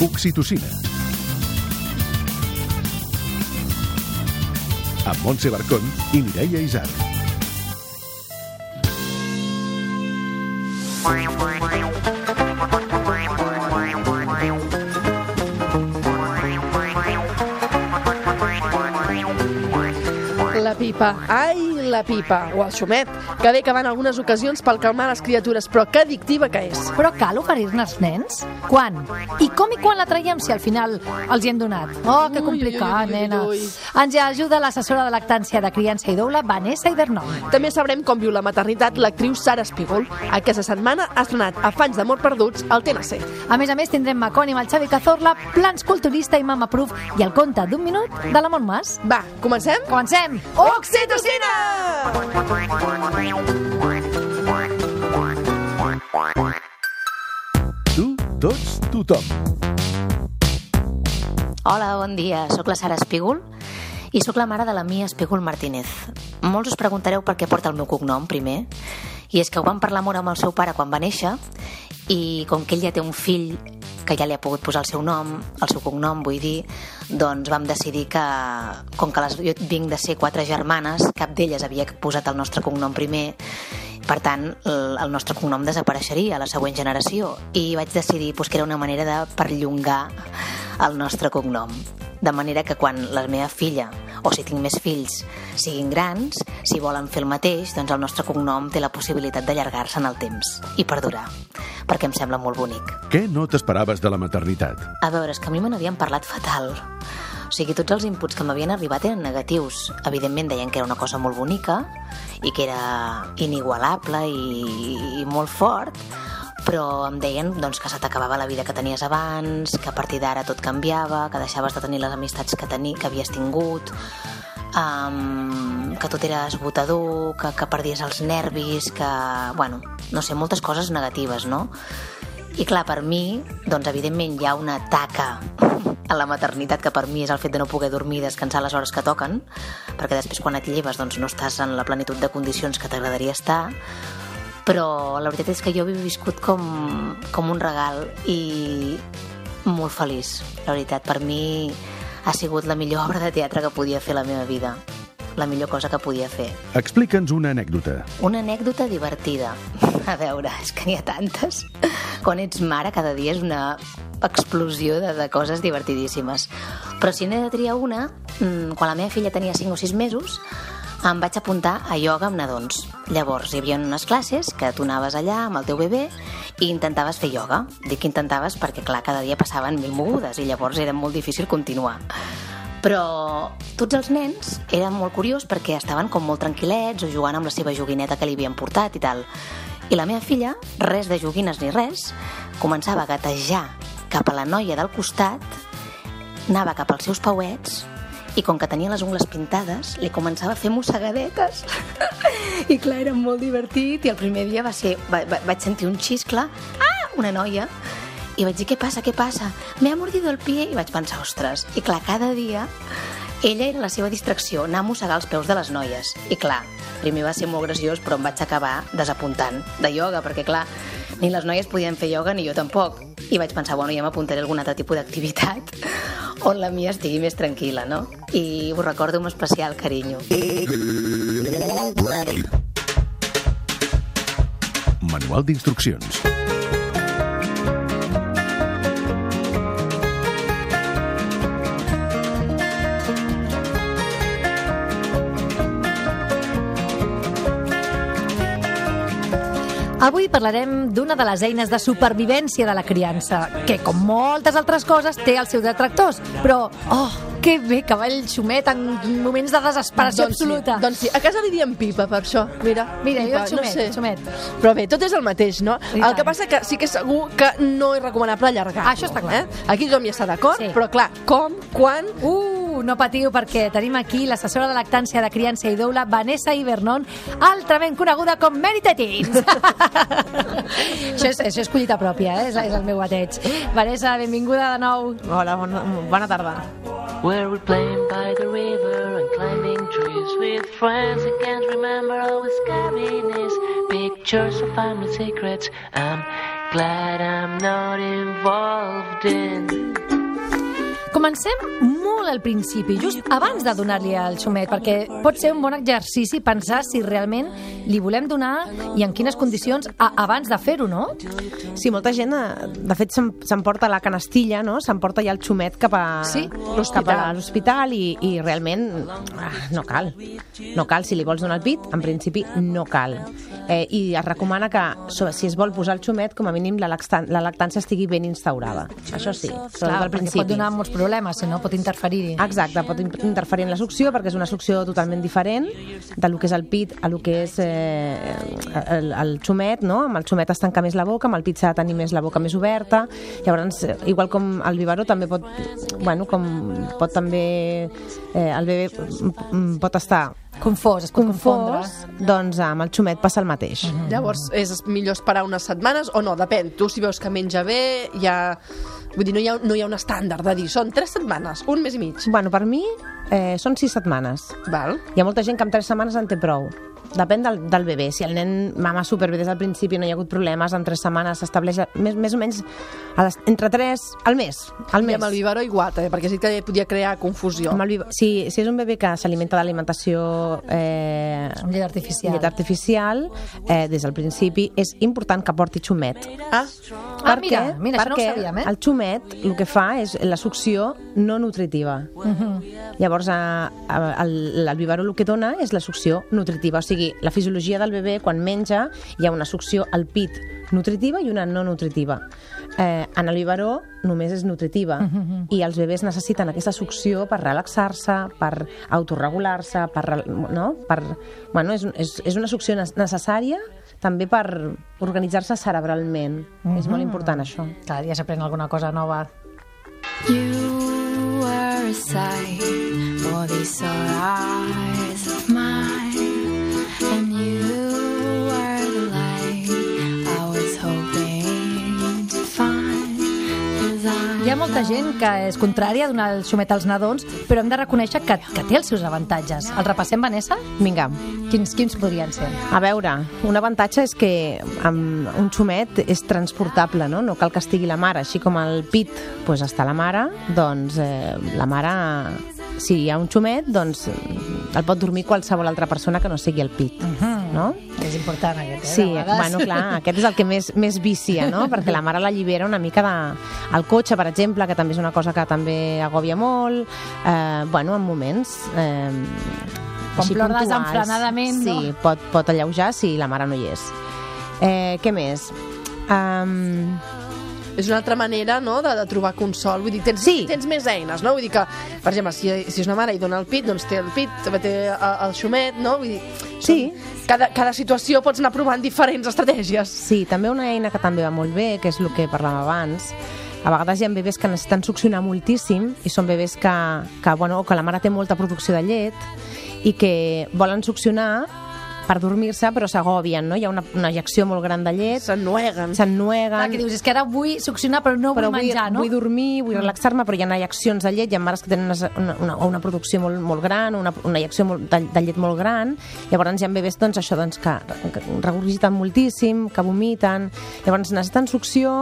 Oxitocina. Amb Montse Barcón i Mireia Isar. La pipa. Ai, la pipa. O el xumet, que bé que va en algunes ocasions per calmar les criatures, però que addictiva que és. Però cal oferir-ne als nens? Quan? I com i quan la traiem si al final els hi hem donat? Oh, que complicat, ui, ui, ui, nena. ui. Ens ajuda l'assessora de lactància de criança i doula, Vanessa Ibernon. També sabrem com viu la maternitat l'actriu Sara Espígol. Aquesta setmana ha estrenat Afans d'amor perduts al TNC. A més a més, tindrem Maconi amb el Xavi Cazorla, plans culturista i mama proof i el conte d'un minut de la Montmas. Va, comencem? Comencem! Oxitocina! Tu, tots, tothom. Hola, bon dia. Soc la Sara Espígol i sóc la mare de la Mia Espígol Martínez. Molts us preguntareu per què porta el meu cognom, primer. I és que ho vam parlar molt amb el seu pare quan va néixer i com que ell ja té un fill que ja li ha pogut posar el seu nom, el seu cognom, vull dir, doncs vam decidir que, com que les, jo vinc de ser quatre germanes, cap d'elles havia posat el nostre cognom primer, per tant, el, el nostre cognom desapareixeria a la següent generació i vaig decidir pues, que era una manera de perllongar el nostre cognom. De manera que quan la meva filla, o si tinc més fills, siguin grans, si volen fer el mateix, doncs el nostre cognom té la possibilitat d'allargar-se en el temps i perdurar, perquè em sembla molt bonic. Què no t'esperaves de la maternitat? A veure, és que a mi me n'havien parlat fatal. O sigui, tots els inputs que m'havien arribat eren negatius. Evidentment deien que era una cosa molt bonica i que era inigualable i, i molt fort, però em deien doncs, que se t'acabava la vida que tenies abans, que a partir d'ara tot canviava, que deixaves de tenir les amistats que, teni, que havies tingut, um, que tot era esgotador, que, que perdies els nervis, que, bueno, no sé, moltes coses negatives, no? I clar, per mi, doncs evidentment hi ha una taca a la maternitat que per mi és el fet de no poder dormir i descansar les hores que toquen, perquè després quan et lleves doncs, no estàs en la plenitud de condicions que t'agradaria estar, però la veritat és que jo he viscut com, com un regal i molt feliç, la veritat. Per mi ha sigut la millor obra de teatre que podia fer la meva vida la millor cosa que podia fer. Explica'ns una anècdota. Una anècdota divertida. A veure, és que n'hi ha tantes. Quan ets mare, cada dia és una explosió de, de coses divertidíssimes. Però si n'he de triar una, mm, quan la meva filla tenia 5 o 6 mesos, em vaig apuntar a ioga amb nadons. Llavors, hi havia unes classes que tu anaves allà amb el teu bebè i intentaves fer ioga. Dic que intentaves perquè, clar, cada dia passaven mil mogudes i llavors era molt difícil continuar. Però tots els nens eren molt curiós perquè estaven com molt tranquil·lets o jugant amb la seva joguineta que li havien portat i tal. I la meva filla, res de joguines ni res, començava a gatejar cap a la noia del costat, anava cap als seus pauets i com que tenia les ungles pintades, li començava a fer mossegadetes. I clar, era molt divertit. I el primer dia va ser, va, va, vaig sentir un xiscle, ah, una noia, i vaig dir, què passa, què passa? Me ha mordido el pie. I vaig pensar, ostres, i clar, cada dia ella era la seva distracció, anar a mossegar els peus de les noies. I clar, primer va ser molt graciós, però em vaig acabar desapuntant de ioga, perquè clar, ni les noies podien fer ioga ni jo tampoc. I vaig pensar, bueno, ja m'apuntaré a algun altre tipus d'activitat on la mia estigui més tranquil·la, no? I ho recordo amb especial carinyo. Manual d'instruccions. Avui parlarem d'una de les eines de supervivència de la criança, que, com moltes altres coses, té els seus detractors. Però, oh, que bé que va el xumet en moments de desesperació doncs absoluta. Sí, doncs sí, a casa li diem pipa per això. Mira, Mira, jo pipa, el xumet, no sé. xumet. Però bé, tot és el mateix, no? I el tant. que passa que sí que és segur que no és recomanable allargar. Això està clar. Eh? Aquí tothom hi està d'acord, Sí. però clar, com, quan... Uh, no patiu perquè tenim aquí l'assessora de lactància de criança i doula, Vanessa Ibernon, altrament coneguda com Mary Tettins. això, és, això és collita pròpia, eh? és, és el meu bateig. Vanessa, benvinguda de nou. Hola, bona, bona tarda. Where we're playing by the river and climbing trees with friends I can't remember all the scariness Pictures of family secrets I'm glad I'm not involved in. Comencem molt al principi, just abans de donar-li al xumet, perquè pot ser un bon exercici pensar si realment li volem donar i en quines condicions a, abans de fer-ho, no? Sí, molta gent, eh, de fet, s'em- s'emporta la canastilla, no? S'emporta ja el xumet cap a Sí, cap a l'hospital i, i realment ah, no cal. No cal, si li vols donar el pit, en principi no cal. Eh, I es recomana que, si es vol posar el xumet, com a mínim la, lactància estigui ben instaurada. Això sí, sobretot Clar, al principi. pot donar molts problemes, si no pot interferir-hi. Exacte, pot in- interferir en la succió perquè és una succió totalment diferent de lo que és el pit a lo que és eh, el, el xumet, no? Amb el xumet es tanca més la boca, amb el pit s'ha de tenir més la boca més oberta. Llavors, eh, igual com el biberó també pot, bueno, com pot també eh, el bebè mm, pot estar Confós, es pot confondre. confós, doncs amb el xumet passa el mateix. Llavors, és millor esperar unes setmanes o no? Depèn. Tu, si veus que menja bé, ja... Vull dir, no hi ha, no hi ha un estàndard de dir, són tres setmanes, un mes i mig. Bueno, per mi eh, són sis setmanes. Val? Hi ha molta gent que amb tres setmanes en té prou. Depèn del, del bebè. Si el nen mama superbé des del principi, no hi ha hagut problemes, en tres setmanes s'estableix més, més o menys a les, entre tres al mes. Al I mes. amb el biberó igual, també, perquè sí que podia crear confusió. Amb el bibe- si, si és un bebè que s'alimenta d'alimentació eh, Amb llet artificial. llet artificial, eh, des del principi és important que porti xumet. Ah, Ah, mira, mira, això no ho perquè sabíem, eh? el xumet el que fa és la succió no nutritiva. Llavors, a, a, el, el biberó el que dona és la succió nutritiva. O sigui, la fisiologia del bebè, quan menja, hi ha una succió al pit nutritiva i una no nutritiva. Eh, en el biberó només és nutritiva i els bebès necessiten aquesta succió per relaxar-se, per autorregular-se, per, no? per, bueno, és, és, és una succió ne- necessària també per organitzar-se cerebralment. És molt important això. Cada dia s'aprèn alguna cosa nova. You were a sight for these eyes of mine, Hi ha molta gent que és contrària a donar el xumet als nadons, però hem de reconèixer que, que té els seus avantatges. El repassem, Vanessa? Vinga, Quins, quins podrien ser? A veure, un avantatge és que amb un xumet és transportable, no? No cal que estigui la mare, així com el pit pues, està la mare, doncs eh, la mare, si hi ha un xumet, doncs el pot dormir qualsevol altra persona que no sigui el pit, no? És important aquest, eh? Sí, bueno, clar, aquest és el que més, més vicia, no? Perquè la mare l'allibera una mica de... El cotxe, per exemple, que també és una cosa que també agòbia molt, eh, bueno, en moments... Eh, Quan plor desenfrenadament, no? Sí, pot, pot alleujar si la mare no hi és. Eh, què més? Um, és una altra manera no, de, de trobar consol. Vull dir, tens, Sí. tens més eines, no? Vull dir que, per exemple, si, si és una mare i dona el pit, doncs té el pit, també té el, el xumet, no? Vull dir, Sí. són- Cada, cada situació pots anar provant diferents estratègies. Sí, també una eina que també va molt bé, que és el que parlàvem abans, a vegades hi ha bebès que necessiten succionar moltíssim i són bebès que, que, bueno, que la mare té molta producció de llet i que volen succionar per dormir-se, però s'agòbien, no? Hi ha una, una ejecció molt gran de llet, S'ennueguen. Clar, s'ennueguen... que dius, és que ara vull succionar però no vull però menjar, no? vull dormir, vull relaxar-me, però hi ha eyeccions de llet, hi ha mares que tenen una, una, una, producció molt, molt gran, una, una eyecció molt, de, de llet molt gran, llavors hi ha bebès doncs, això, doncs, que, que regurgiten moltíssim, que vomiten, llavors necessiten succió,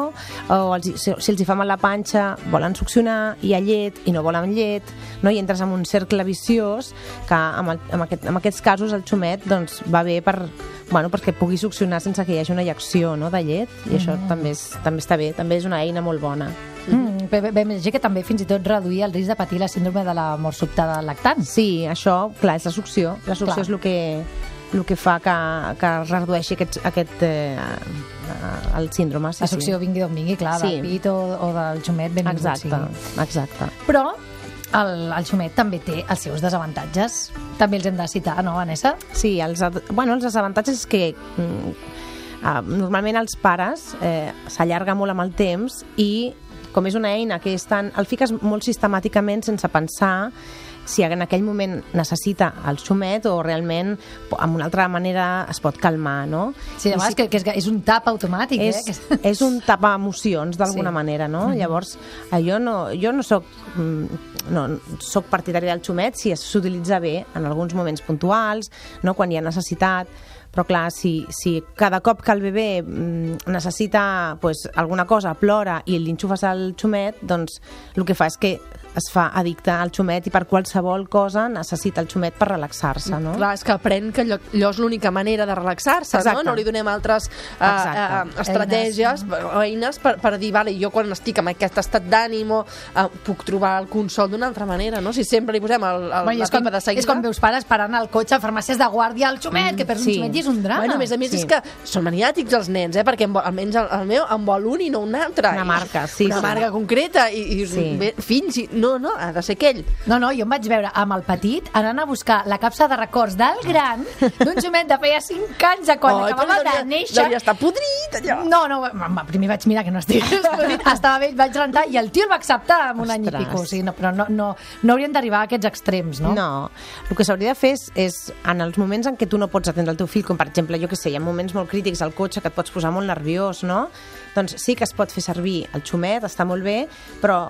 o els, si, si els hi fa mal la panxa, volen succionar, hi ha llet i no volen llet, no? i entres en un cercle viciós que en, el, en, aquest, en aquests casos el xumet doncs, va bé per, bueno, perquè pugui succionar sense que hi hagi una eyecció no, de llet, i això també, és, també està bé, també és una eina molt bona. Mm, bé, bé, que també fins i tot reduir el risc de patir la síndrome de la mort sobtada lactant. Sí, això, clar, és la succió. La succió Clar. és el que, el que fa que, que es redueixi aquest, aquest, eh, el síndrome. Sí, La succió vingui d'on vingui, clar, Sí. del pit o, o del xumet, sí. benvingut Exacte, exacte. Però el, el xumet també té els seus desavantatges. També els hem de citar, no, Vanessa? Sí, els, bueno, els desavantatges és que mm, eh, normalment els pares eh, s'allarga molt amb el temps i com és una eina que és tan, el fiques molt sistemàticament sense pensar si en aquell moment necessita el xumet o realment amb una altra manera es pot calmar, no? Sí, I a vegades que, que és, és un tap automàtic, és, eh? És un tapar emocions d'alguna Sí. manera, no? Llavors, eh, jo no, jo no soc mm, no, soc partidari del xumet si s'utilitza bé en alguns moments puntuals, no? quan hi ha necessitat, Però clar, si, si cada cop que el bebè mm, necessita pues, alguna cosa, plora i li enxufes el xumet, doncs el que fa és que es fa addicte al xumet i per qualsevol cosa necessita el xumet per relaxar-se, no? Clar, és que aprèn que allò, allò és l'única manera de relaxar-se, no? Exacte. No li donem altres uh, uh, estratègies o eines per, per dir, vale, jo quan estic en aquest estat d'ànim uh, puc trobar el consol d'una altra manera, no? Si sempre li posem el, el, Bueno, la com, pipa de seguida... és com veus pares parant al cotxe a farmàcies de guàrdia al xumet, que perds sí. un xumet i és un drama. Bueno, a més a més Sí. és que són maniàtics els nens, eh? perquè vol, almenys el, el meu en vol un i no un altre. Una marca, sí, Una sí. marca concreta i, i Sí. bé, fins i... No, no, ha de ser aquell. No, no, jo em vaig veure amb el petit anant a buscar la capsa de records del gran d'un xumet de feia 5 anys de quan Ai, acabava de néixer. Devia estar podrit, allò. No, no, ma- primer vaig mirar que no estigués podrit, estava bé, vaig rentar i el tio el va acceptar amb un any i Ostres. pico. O sigui, no, però no, no, no haurien d'arribar a aquests extrems, no? No, el que s'hauria de fer és, és en els moments en què tu no pots atendre el teu fill, com per exemple, jo que sé, hi ha moments molt crítics al cotxe que et pots posar molt nerviós, no? Doncs sí que es pot fer servir el xumet, està molt bé, però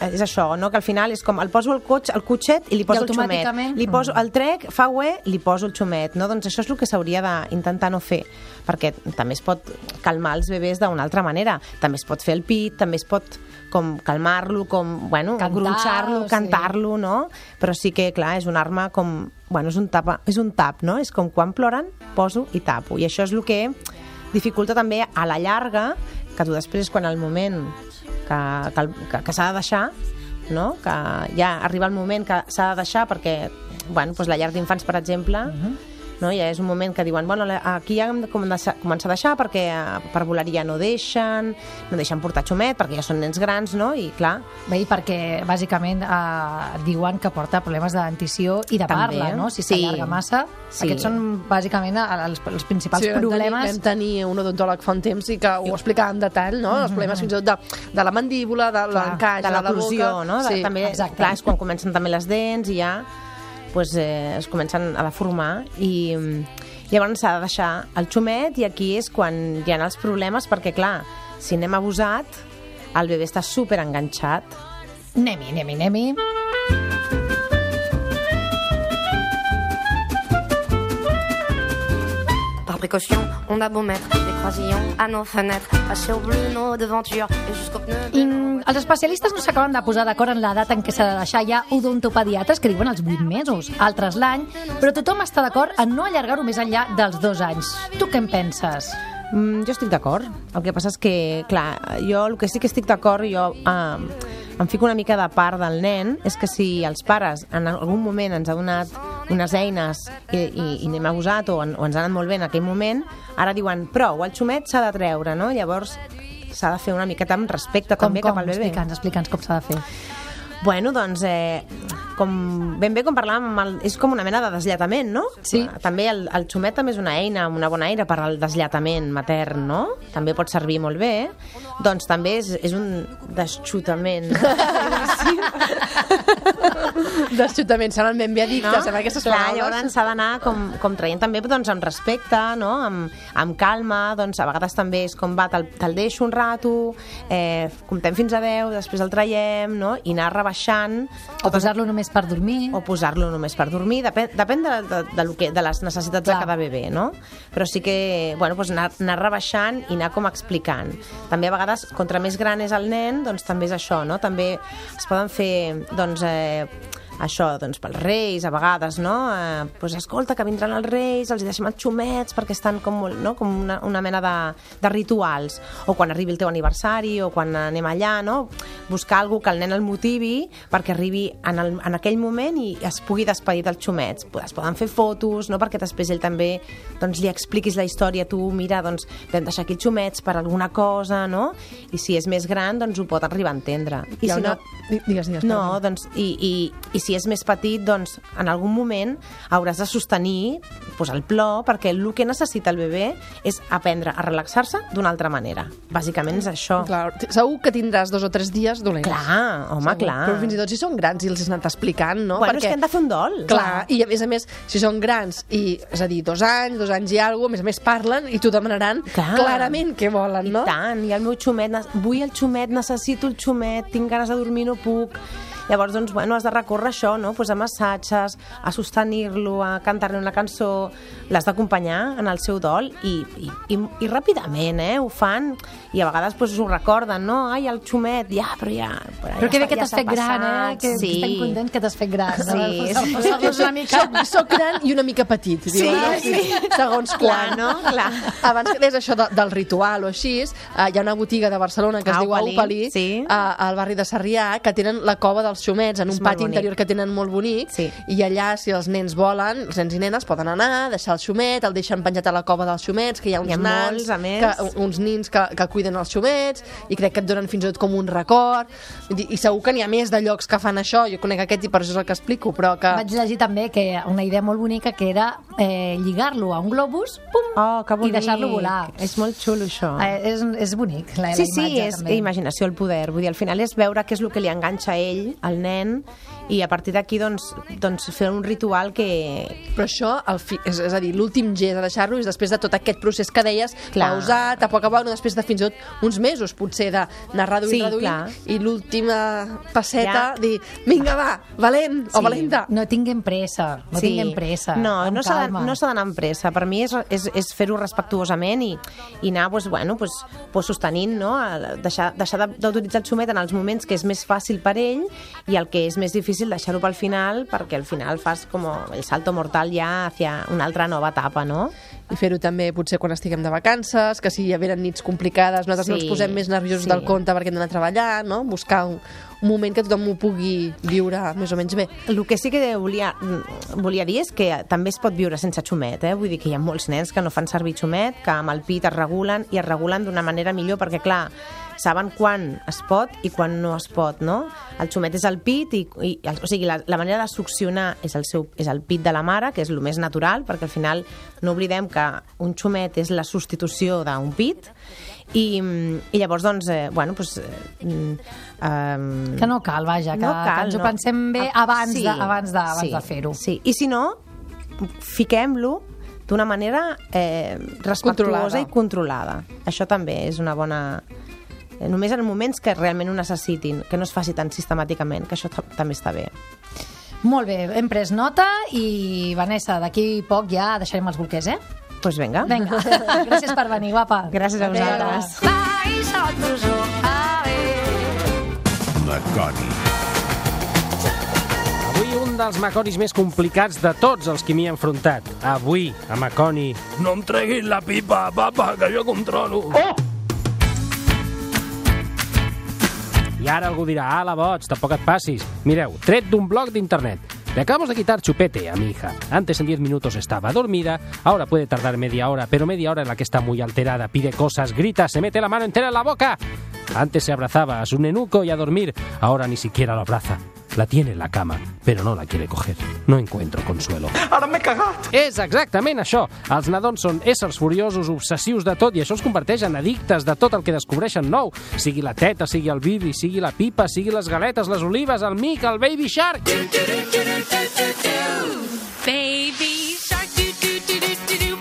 és això, no? que al final és com el poso al cotxe, al cotxet i li poso el xumet. Li poso el trec, fa ué, li poso el xumet. No? Doncs això és el que s'hauria d'intentar no fer, perquè també es pot calmar els bebès d'una altra manera. També es pot fer el pit, també es pot com calmar-lo, com, bueno, Cantar, gronxar-lo, sí. cantar-lo, no? Però sí que, clar, és una arma com... Bueno, és un, tapa, és un tap, no? És com quan ploren, poso i tapo. I això és el que dificulta també a la llarga que tu després, quan el moment que, que, que, que s'ha de deixar, no? que ja arriba el moment que s'ha de deixar perquè bueno, doncs la llar d'infants, per exemple, no? ja és un moment que diuen bueno, aquí ja hem de començar a deixar perquè eh, per volar ja no deixen, no deixen portar xumet perquè ja són nens grans, no? I clar, Bé, i perquè bàsicament eh, diuen que porta problemes de dentició i de També. parla, no? Si Sí. s'allarga massa. Sí. Aquests són bàsicament els, els principals Sí, vam tenir, problemes. vam tenir un odontòleg fa un temps i que ho explicava en detall, no? Els problemes fins i tot de, de la mandíbula, de l'encaix, de de la l'oclusió, boca... no? De, Sí. també, exacte. clar, és quan comencen també les dents i ja pues, eh, es comencen a deformar i mm, llavors s'ha de deixar el xumet i aquí és quan hi ha els problemes perquè, clar, si anem abusat, el bebè està super enganxat. Anem-hi, anem-hi, anem-hi. Par précaution, on a beau mettre des croisillons à nos fenêtres, passer au bleu nos devantures et jusqu'au pneu. I mm, els especialistes no s'acaben de posar d'acord en l'edat en què s'ha de deixar ja odontopediatres que diuen els 8 mesos, altres l'any, però tothom està d'acord en no allargar-ho més enllà dels dos anys. Tu què en penses? Mm, jo estic d'acord. El que passa és que, clar, jo el que sí que estic d'acord, jo eh, em fico una mica de part del nen, és que si els pares en algun moment ens ha donat unes eines i, i, i n'hem abusat o, en, o ens ha anat molt bé en aquell moment, ara diuen, prou, el xumet s'ha de treure, no? Llavors s'ha de fer una miqueta amb respecte Com, també com? cap al bebè. Explica'ns, explica'ns com s'ha de fer. Bueno, doncs, eh, com ben bé com parlàvem, amb el, és com una mena de deslletament, no? Sí. Eh, També el, el xumet també és una eina, una bona eina per al deslletament matern, no? També pot servir molt bé. Doncs també és, és un desxutament. Desxutament, seran ben bé addictes no? amb aquestes Clar, paraules. llavors s'ha d'anar com, com traient també doncs, amb respecte, no? amb, amb calma, doncs a vegades també és com va, te'l te deixo un rato, eh, comptem fins a 10, després el traiem, no? i anar rebaixant O posar-lo només per dormir. o posar-lo només per dormir, depèn, depèn de, de, de, lo que, de les necessitats Clar. de cada bebè, no? Però sí que, bueno, doncs anar, anar rebaixant i anar com explicant. També a vegades, contra més gran és el nen, doncs també és això, no? També es poden fer, doncs, eh, això, doncs, pels reis, a vegades, no? Eh, doncs, escolta, que vindran els reis, els deixem els xumets, perquè estan com, molt, no? com una, una mena de, de rituals. O quan arribi el teu aniversari, o quan anem allà, no? Buscar algú que el nen el motivi perquè arribi en, el, en aquell moment i es pugui despedir dels xumets. Es poden fer fotos, no? perquè després ell també doncs, li expliquis la història. Tu, mira, doncs, vam deixar aquí els xumets per alguna cosa, no? I si és més gran, doncs ho pot arribar a entendre. I ha si una... no, Digues, digues. no, doncs, i, i, i si és més petit, doncs, en algun moment hauràs de sostenir pues, el plor, perquè el que necessita el bebè és aprendre a relaxar-se d'una altra manera. Bàsicament és això. Clar, segur que tindràs dos o tres dies dolents. Clar, home, Segur. clar. Però fins i tot si són grans i els has anat explicant, no? Bueno, és que han de fer un dol. Clar, i a més a més, si són grans, i, és a dir, dos anys, dos anys i alguna a més a més parlen i t'ho demanaran Clar. clarament què volen, I no? tant, i el meu xumet, vull el xumet, necessito el xumet, tinc ganes de dormir, no puc. Llavors, doncs, bueno, has de recórrer a això, no? Pues a massatges, a sostenir-lo, a cantar-li una cançó, l'has d'acompanyar en el seu dol i, i, i, i ràpidament, eh? Ho fan i a vegades pues, ho recorden, no? Ai, el xumet, ja, però ja... Però, Però que ja bé que ja t'has fet gran, eh? passat. Que sí. estem contents que t'has fet gran. Sí, no? sí. Posar-los una mica... Soc, soc gran i una mica petit, diu, Sí, no? sí. Segons Clar, quan. no? Clar. Abans que deies això de, del ritual o així, eh, hi ha una botiga de Barcelona que es Ah, diu Aupalí, Aupalí, sí. a- al barri de Sarrià, que tenen la cova dels xumets en És un pati bonic. interior que tenen molt bonic, Sí. i allà, si els nens volen, els nens i nenes poden anar, deixar el xumet, el deixen penjat a la cova dels xumets, que hi ha uns Hi ha nans, molts, a més. que, uns nins que, que cuiden els xumets, i crec que et donen fins i tot com un record, Vull dir, i segur que n'hi ha més de llocs que fan això, jo conec aquest i per això és el que explico, però que... Vaig llegir també que una idea molt bonica que era eh, lligar-lo a un globus pum, Oh, que i deixar-lo volar. És molt xulo, això. Eh, és, és bonic, la, Sí, la sí, imatge. és també. imaginació el poder. Vull dir, al final és veure què és el que li enganxa a ell, al nen, i a partir d'aquí doncs, doncs fer un ritual que... Però això, el fi, és, és a dir, l'últim gest de deixar-lo és després de tot aquest procés que deies, Clar. pausat, a poc a poc, no, després de fins i tot uns mesos, potser, d'anar reduint, Sí, reduint, clar. i l'última passeta, Ja. dir, vinga, va, valent o Sí. valenta. No tinguem pressa, no tinguem pressa. No, no s'ha no d'anar amb pressa. Per mi és, és, és fer-ho respectuosament i, i anar pues, bueno, pues, pues sostenint, no? Deixar, deixar de- d'utilitzar el xumet en els moments que és més fàcil per ell i el que és més difícil deixar-ho pel final perquè al final fas com el salto mortal ja hacia una altra nova etapa, no? I fer-ho també potser quan estiguem de vacances, que si hi venen nits complicades, nosaltres no Sí, ens posem més nerviosos sí. del compte perquè hem d'anar a treballar, no? Buscar un, un moment que tothom ho pugui viure més o menys bé. El que sí que volia, volia dir és que també es pot viure sense xumet, eh? vull dir que hi ha molts nens que no fan servir xumet, que amb el pit es regulen i es regulen d'una manera millor perquè, clar, saben quan es pot i quan no es pot, no? El xumet és el pit i, i o sigui, la, la manera de succionar és el, seu, és el pit de la mare, que és el més natural, perquè al final no oblidem que un xumet és la substitució d'un pit i, mm, i llavors, doncs, eh, bueno, doncs, eh, eh, Que no cal, vaja, que, no que cal, ens ho no. pensem bé Ah, abans sí, de, abans de, abans sí, de fer-ho. Sí, i si no, fiquem-lo d'una manera eh, respectuosa Controlada. i controlada. Això també és una bona... eh, Només en moments que realment ho necessitin, que no es faci tan sistemàticament, que això ta- també està bé. Molt bé, hem pres nota i, Vanessa, d'aquí poc ja deixarem els bolquers, eh? Doncs pues vinga. Vinga, gràcies per venir, guapa. Gràcies a vosaltres. Maconi. Avui un dels maconis més complicats de tots els que m'hi he enfrontat. Avui, a Maconi... No em treguis la pipa, papa, que jo controlo. Oh! I ara algú dirà, ala, boig, tampoc et passis. Mireu, tret d'un blog d'internet. Le acabamos de quitar chupete a mi hija. Antes en 10 minutos estaba dormida, ahora puede tardar media hora, pero media hora en la que está muy alterada, pide cosas, grita, se mete la mano entera en la boca. Antes se abrazaba a su nenuco y a dormir, ahora ni siquiera lo abraza. La tiene en la cama, però no la quiere coger. No encuentro consuelo. Ara m'he cagat! És exactament això. Els nadons són éssers furiosos, obsessius de tot, i això els converteix en addictes de tot el que descobreixen nou. Sigui la teta, sigui el bibi, sigui la pipa, sigui les galetes, les olives, el mic, el baby shark... Baby shark.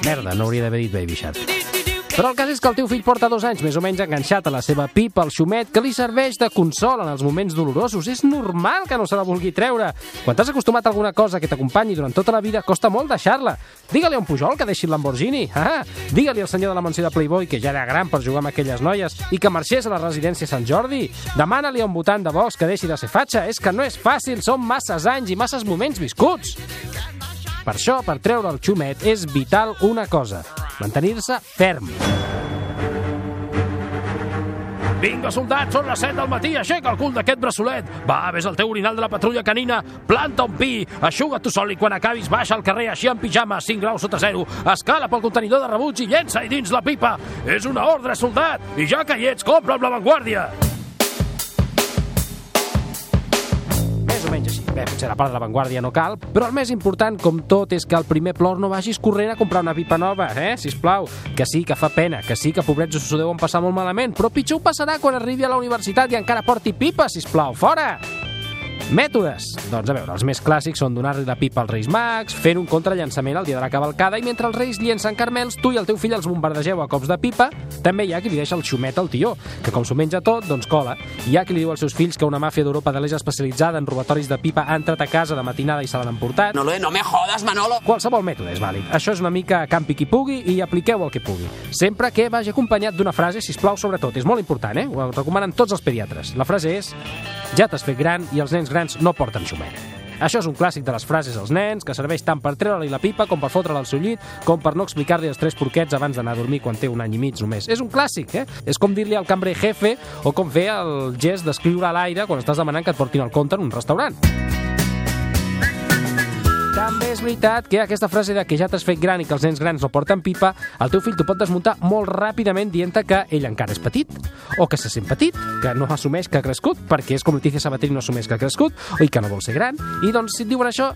Merda, no hauria d'haver dit baby shark. Però el cas és que el teu fill porta dos anys més o menys enganxat a la seva pipa, al xumet, que li serveix de consol en els moments dolorosos. És normal que no se la vulgui treure. Quan t'has acostumat a alguna cosa que t'acompanyi durant tota la vida, costa molt deixar-la. Digue-li a un Pujol que deixi el Lamborghini. Ah, Digue-li al senyor de la mansió de Playboy que ja era gran per jugar amb aquelles noies i que marxés a la residència Sant Jordi. Demana-li a un votant de Vox que deixi de ser fatxa. És que no és fàcil, són masses anys i masses moments viscuts. Per això, per treure el xumet, és vital una cosa, mantenir-se ferm. Vinga, soldat, són les 7 del matí, aixeca el cul d'aquest braçolet. Va, ves al teu orinal de la patrulla canina, planta un pi, aixuga tu sol i quan acabis baixa al carrer així en pijama, 5 graus sota zero, escala pel contenidor de rebuig i llença-hi dins la pipa. És una ordre, soldat, i ja que hi ets, compra amb l'avantguàrdia. Més Bé, potser la part de l'avantguàrdia no cal, però el més important, com tot, és que el primer plor no vagis corrent a comprar una pipa nova, eh? Sisplau. Que sí, que fa pena, que sí, que pobrets s'ho deuen passar molt malament, però pitjor ho passarà quan arribi a la universitat i encara porti pipa, sisplau. Fora! Mètodes. Doncs a veure, els més clàssics són donar-li la pipa als Reis Mags, fent un contrallançament el dia de la cavalcada i mentre els Reis llencen carmels, tu i el teu fill els bombardegeu a cops de pipa. També hi ha qui li deixa el xumet al tió, que com s'ho menja tot, doncs cola. Hi ha qui li diu als seus fills que una màfia d'Europa de l'Eix especialitzada en robatoris de pipa ha entrat a casa de matinada i se l'han emportat. No, no me jodas, Manolo. Qualsevol mètode és vàlid. Això és una mica campi qui pugui i apliqueu el que pugui. Sempre que vagi acompanyat d'una frase, si plau sobretot. És molt important, eh? Ho recomanen tots els pediatres. La frase és ja t'has fet gran i els nens grans no porten xumet. Això és un clàssic de les frases als nens, que serveix tant per treure-li la pipa com per fotre'l al seu llit, com per no explicar-li els tres porquets abans d'anar a dormir quan té un any i mig només. És un clàssic, eh? És com dir-li al cambrer jefe o com fer el gest d'escriure a l'aire quan estàs demanant que et portin el compte en un restaurant. També és veritat que aquesta frase de que ja t'has fet gran i que els nens grans no porten pipa, el teu fill t'ho pot desmuntar molt ràpidament dient que ell encara és petit, o que se sent petit, que no assumeix que ha crescut, perquè és com Letícia Sabater no assumeix que ha crescut, i que no vol ser gran, i doncs si et diuen això,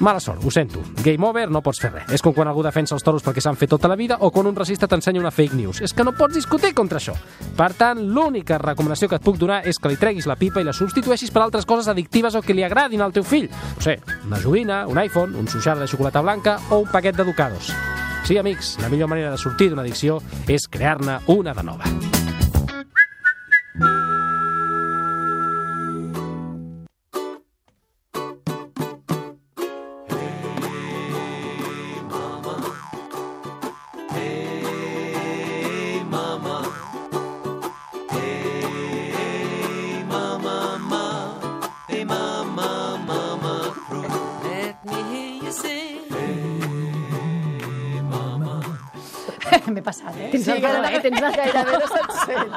mala sort, ho sento. Game over, no pots fer res. És com quan algú defensa els toros perquè s'han fet tota la vida, o quan un racista t'ensenya una fake news. És que no pots discutir contra això. Per tant, l'única recomanació que et puc donar és que li treguis la pipa i la substitueixis per altres coses addictives o que li agradin al teu fill. No sé, una joguina, un iPhone, un suixar de xocolata blanca o un paquet d'educados. Sí, amics, la millor manera de sortir d'una addicció és crear-ne una de nova. Eh? Sí, gairebé, gairebé no se't sent.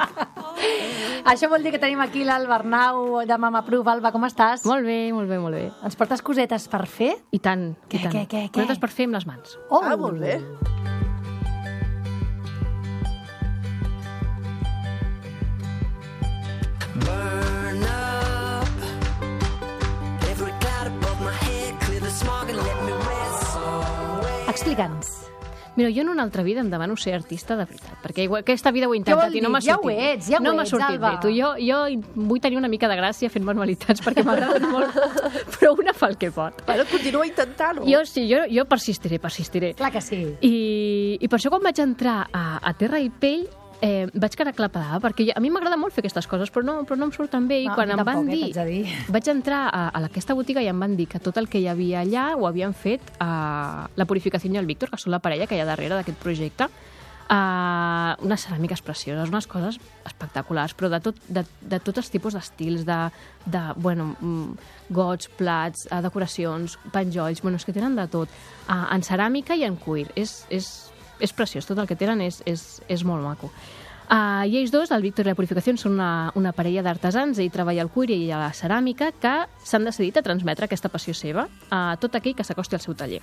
Això vol dir que tenim aquí l'Alba Arnau de Mama Proof. Alba, com estàs? Molt bé, molt bé, molt bé. Ens portes cosetes per fer? I tant, Què, i tant. què, què, què? Cosetes per fer amb les mans. Oh! Ah, molt bé. Burn up every cloud above my head, clear the smog and let me rest. Explica'ns. Mira, jo en una altra vida em demano ser artista de veritat, perquè igual, aquesta vida ho he intentat i no m'ha Ja sortit. ho ets, ja no ets, sortit Alba. bé. Tu, jo, jo vull tenir una mica de gràcia fent manualitats perquè m'agraden molt, però una fa el que pot. Bueno, continua intentant-ho. Jo sí, jo, jo persistiré, persistiré. Clar que sí. I, I per això quan vaig entrar a, a Terra i Pell eh, vaig quedar clapada, perquè jo- a mi m'agrada molt fer aquestes coses, però no, però no em surten bé. I No, quan em van eh, dir, vaig entrar a, a aquesta botiga i em van dir que tot el que hi havia allà ho havien fet a la Purificació i el Víctor, que són la parella que hi ha darrere d'aquest projecte, uh, unes ceràmiques precioses, unes coses espectaculars, però de, tot, de, de tots els tipus d'estils, de, de bueno, mm, gots, plats, uh, decoracions, penjolls, bueno, és que tenen de tot, uh, en ceràmica i en cuir. És, és, és preciós, tot el que tenen és, és, és molt maco. Uh, I ells dos, el Víctor i la Purificació, són una, una parella d'artesans, ell treballa al cuir i a la ceràmica, que s'han decidit a transmetre aquesta passió seva a tot aquell que s'acosti al seu taller.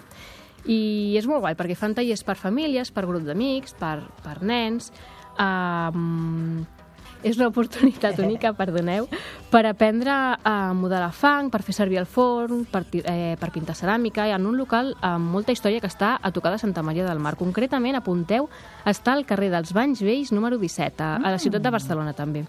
I és molt guai, perquè fan tallers per famílies, per grup d'amics, per, per nens... Um, és una oportunitat única, perdoneu, per aprendre a modelar fang, per fer servir el forn, per, eh, per pintar ceràmica, i en un local amb molta història que està a tocar de Santa Maria del Mar. Concretament, apunteu, està al carrer dels Banys Vells, número 17, a, a la ciutat de Barcelona, també.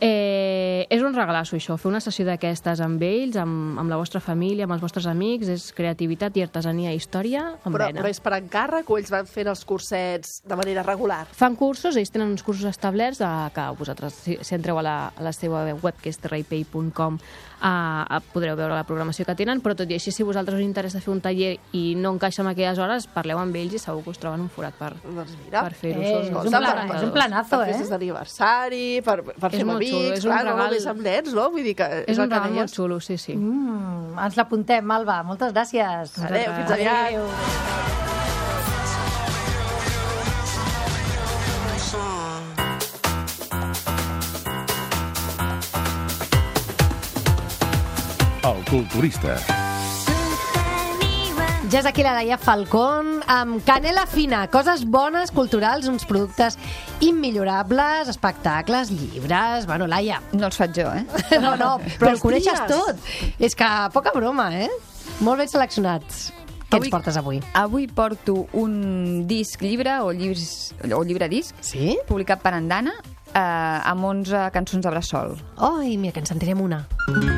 Eh, és un regalasso, això, fer una sessió d'aquestes amb ells, amb, amb la vostra família, amb els vostres amics, és creativitat i artesania i història amb Però, vena. però és per encàrrec o ells van fent els cursets de manera regular? Fan cursos, ells tenen uns cursos establerts eh, que vosaltres, si, si entreu a la, a la seva web, que és terraipay.com, eh, podreu veure la programació que tenen, però tot i així, si vosaltres us interessa fer un taller i no encaixa en aquelles hores, parleu amb ells i segur que us troben un forat per, doncs mira, per fer-ho. Eh, és un molt plan- encantadors. és un planazo, per eh? festes d'aniversari, per, per És fer amb xulo, amics, és un clar, no regal- només amb nens, no? Vull dir que És el un regal molt xulo, sí, sí. Mm, ens l'apuntem, Alba. Moltes gràcies. Adéu, fins aviat. Adéu. El culturista. Ja és aquí la Laia Falcón amb Canela Fina, coses bones, culturals, uns productes immillorables, espectacles, llibres... Bueno, Laia... No els faig jo, eh? No, no, però Els coneixes tot. És que poca broma, eh? Molt ben seleccionats. Què ens portes avui? Avui porto un disc llibre o, llibres, o llibre disc sí? publicat per Andana eh, amb 11 cançons de bressol. Ai, mira, que ens sentirem una. Que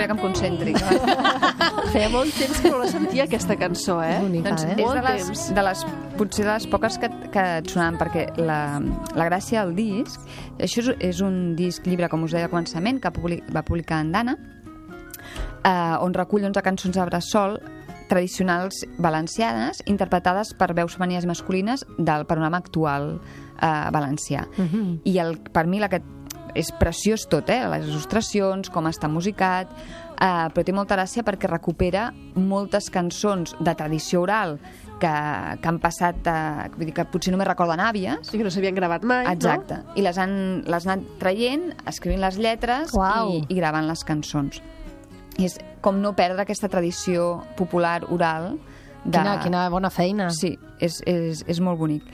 Espera que em concentri. Feia molt temps que no la sentia, aquesta cançó, eh? Bonica, doncs eh? és de les, temps. de les, potser de les poques que, que et sonaven, perquè la, la gràcia del disc, això és, és un disc llibre, com us deia al començament, que publi, va publicar Andana, eh, on recull 11 cançons de bressol tradicionals valencianes interpretades per veus femenines i masculines del panorama actual eh, valencià. Mhm. I el, per mi la que és preciós tot, eh? les il·lustracions, com està musicat, eh, però té molta gràcia perquè recupera moltes cançons de tradició oral que, que han passat, eh, vull dir que potser només recorden àvies, I que no s'havien gravat mai, Exacte. I les han, les han anat traient, escrivint les lletres Uau. i, i gravant les cançons. I és com no perdre aquesta tradició popular oral. De... Quina, quina bona feina. Sí, és, és, és molt bonic.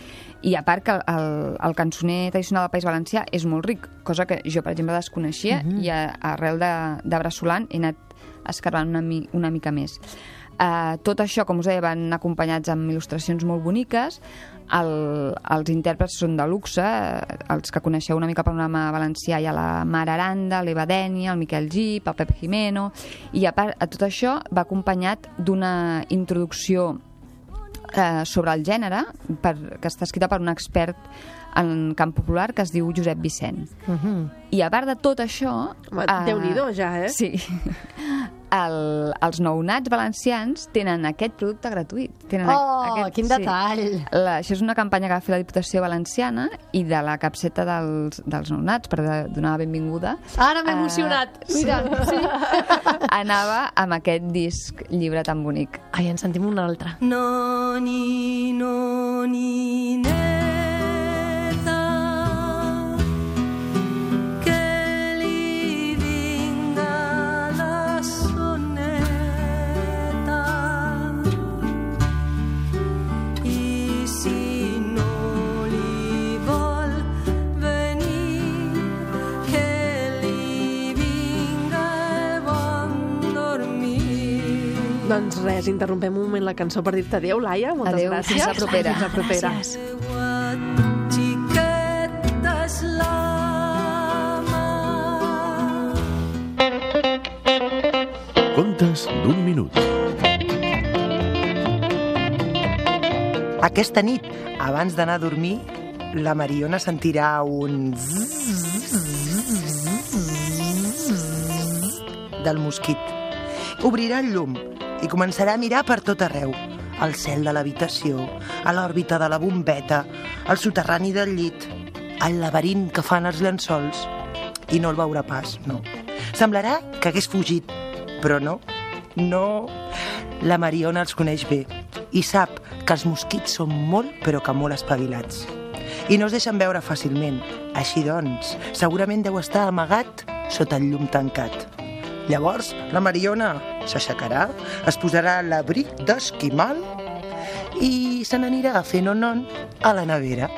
I a part que el, el, el cançoner tradicional del País Valencià és molt ric, cosa que jo, per exemple, desconeixia Mhm. i a, arrel de, de Bressolant he anat escarbant una, mi, una mica més. Uh, tot això, com us deia, van acompanyats amb il·lustracions molt boniques. El, els intèrprets són de luxe, eh, els que coneixeu una mica el panorama valencià, hi ha la Mar Aranda, l'Eva Dènia, el Miquel Gip, el Pep Jimeno, i a part, a tot això va acompanyat d'una introducció eh, sobre el gènere per, que està escrita per un expert en camp popular que es diu Josep Vicent. Mhm. I a part de tot això... Home, Déu-n'hi-do, ja, eh? Sí. El, els nounats valencians tenen aquest producte gratuït. Tenen Oh, aquest, quin detall. La, això és una campanya que va fer la Diputació Valenciana i de la capseta dels, dels nounats per donar la benvinguda. Ara m'he emocionat. Eh, Mira, sí. Anava amb aquest disc llibre tan bonic. Ai, en sentim un altre. No ni no ni Doncs res, interrompem un moment la cançó per dir-te adéu, Laia. Moltes Adéu, gràcies. fins la propera. Fins la propera. Gràcies. la Contes d'un minut. Aquesta nit, abans d'anar a dormir, la Mariona sentirà un del mosquit. Obrirà el llum i començarà a mirar per tot arreu. Al cel de l'habitació, a l'òrbita de la bombeta, al soterrani del llit, al laberint que fan els llençols. I no el veurà pas, no. Semblarà que hagués fugit, però no, no. La Mariona els coneix bé i sap que els mosquits són molt, però que molt espavilats. I no es deixen veure fàcilment. Així doncs, segurament deu estar amagat sota el llum tancat. Llavors, la Mariona s'aixecarà, es posarà l'abric d'esquimal i se n'anirà a fer nonon a la nevera.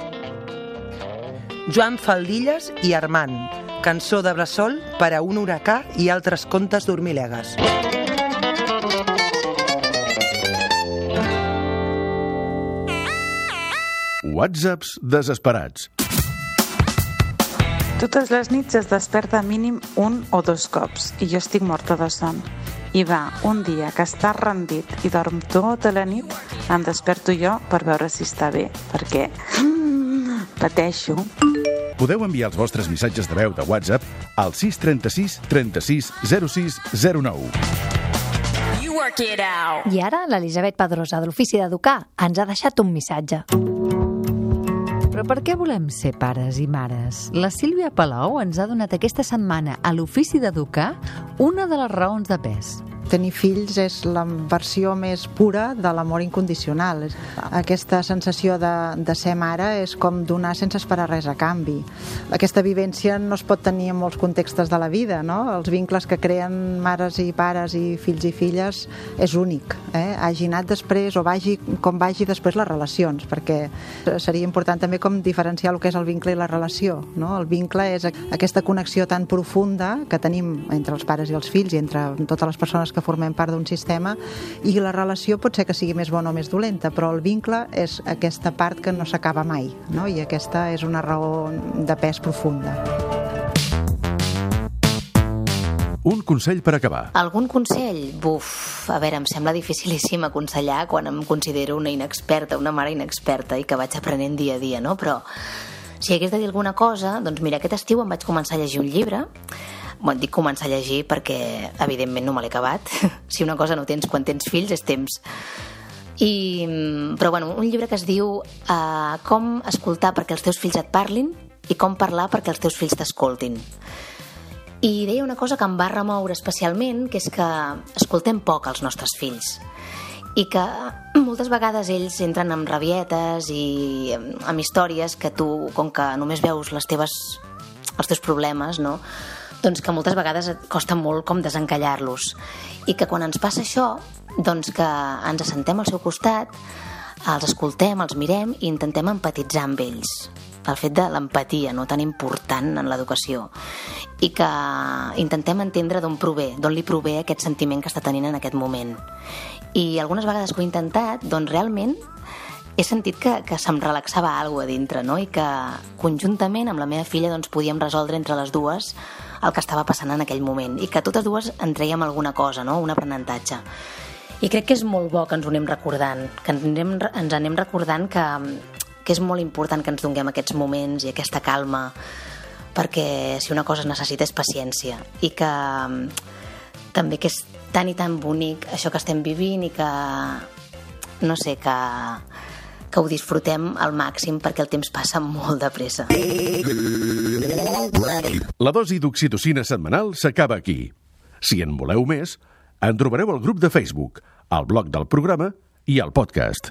Joan Faldilles i Armand, cançó de bressol per a un huracà i altres contes dormilegues. Whatsapps desesperats. Totes les nits es desperta mínim un o dos cops i jo estic morta de son. I va, un dia que està rendit i dorm tota la nit, em desperto jo per veure si està bé, perquè pateixo. Podeu enviar els vostres missatges de veu de WhatsApp al 636 36 06 09. You work it out. I ara l'Elisabet Pedrosa, de l'Ofici d'Educar, ens ha deixat un missatge. Però per què volem ser pares i mares? La Sílvia Palau ens ha donat aquesta setmana a l'Ofici d'Educar una de les raons de pes. Tenir fills és la versió més pura de l'amor incondicional. Aquesta sensació de, de ser mare és com donar sense esperar res a canvi. Aquesta vivència no es pot tenir en molts contextes de la vida, no? Els vincles que creen mares i pares i fills i filles és únic. Eh? Hagi anat després o vagi com vagi després les relacions, perquè seria important també com diferenciar el que és el vincle i la relació. No? El vincle és aquesta connexió tan profunda que tenim entre els pares i els fills i entre totes les persones que formem part d'un sistema i la relació pot ser que sigui més bona o més dolenta, però el vincle és aquesta part que no s'acaba mai no? i aquesta és una raó de pes profunda. Un consell per acabar. Algun consell? Buf, a veure, em sembla dificilíssim aconsellar quan em considero una inexperta, una mare inexperta i que vaig aprenent dia a dia, no? Però si hagués de dir alguna cosa, doncs mira, aquest estiu em vaig començar a llegir un llibre Bueno, dic començar a llegir perquè, evidentment, no me l'he acabat. si una cosa no tens quan tens fills, és temps. I, però, bueno, un llibre que es diu uh, Com escoltar perquè els teus fills et parlin i com parlar perquè els teus fills t'escoltin. I deia una cosa que em va remoure especialment, que és que escoltem poc els nostres fills i que moltes vegades ells entren amb rabietes i amb històries que tu, com que només veus les teves, els teus problemes, no? Doncs que moltes vegades costa molt com desencallar-los. I que quan ens passa això doncs que ens assentem al seu costat els escoltem, els mirem i intentem empatitzar amb ells. El fet de l'empatia, no tan important en l'educació. I que intentem entendre d'on prové, d'on li prové aquest sentiment que està tenint en aquest moment. I algunes vegades que ho he intentat doncs realment he sentit que, que se'm relaxava alguna a dintre no? i que conjuntament amb la meva filla doncs, podíem resoldre entre les dues el que estava passant en aquell moment i que totes dues en traiem alguna cosa, no? un aprenentatge. I crec que és molt bo que ens ho anem recordant, que ens anem, ens anem recordant que, que és molt important que ens donem aquests moments i aquesta calma, perquè si una cosa es necessita és paciència i que també que és tan i tan bonic això que estem vivint i que no sé, que, que ho disfrutem al màxim perquè el temps passa molt de pressa. La dosi d'oxitocina setmanal s'acaba aquí. Si en voleu més, en trobareu al grup de Facebook, al blog del programa i al podcast.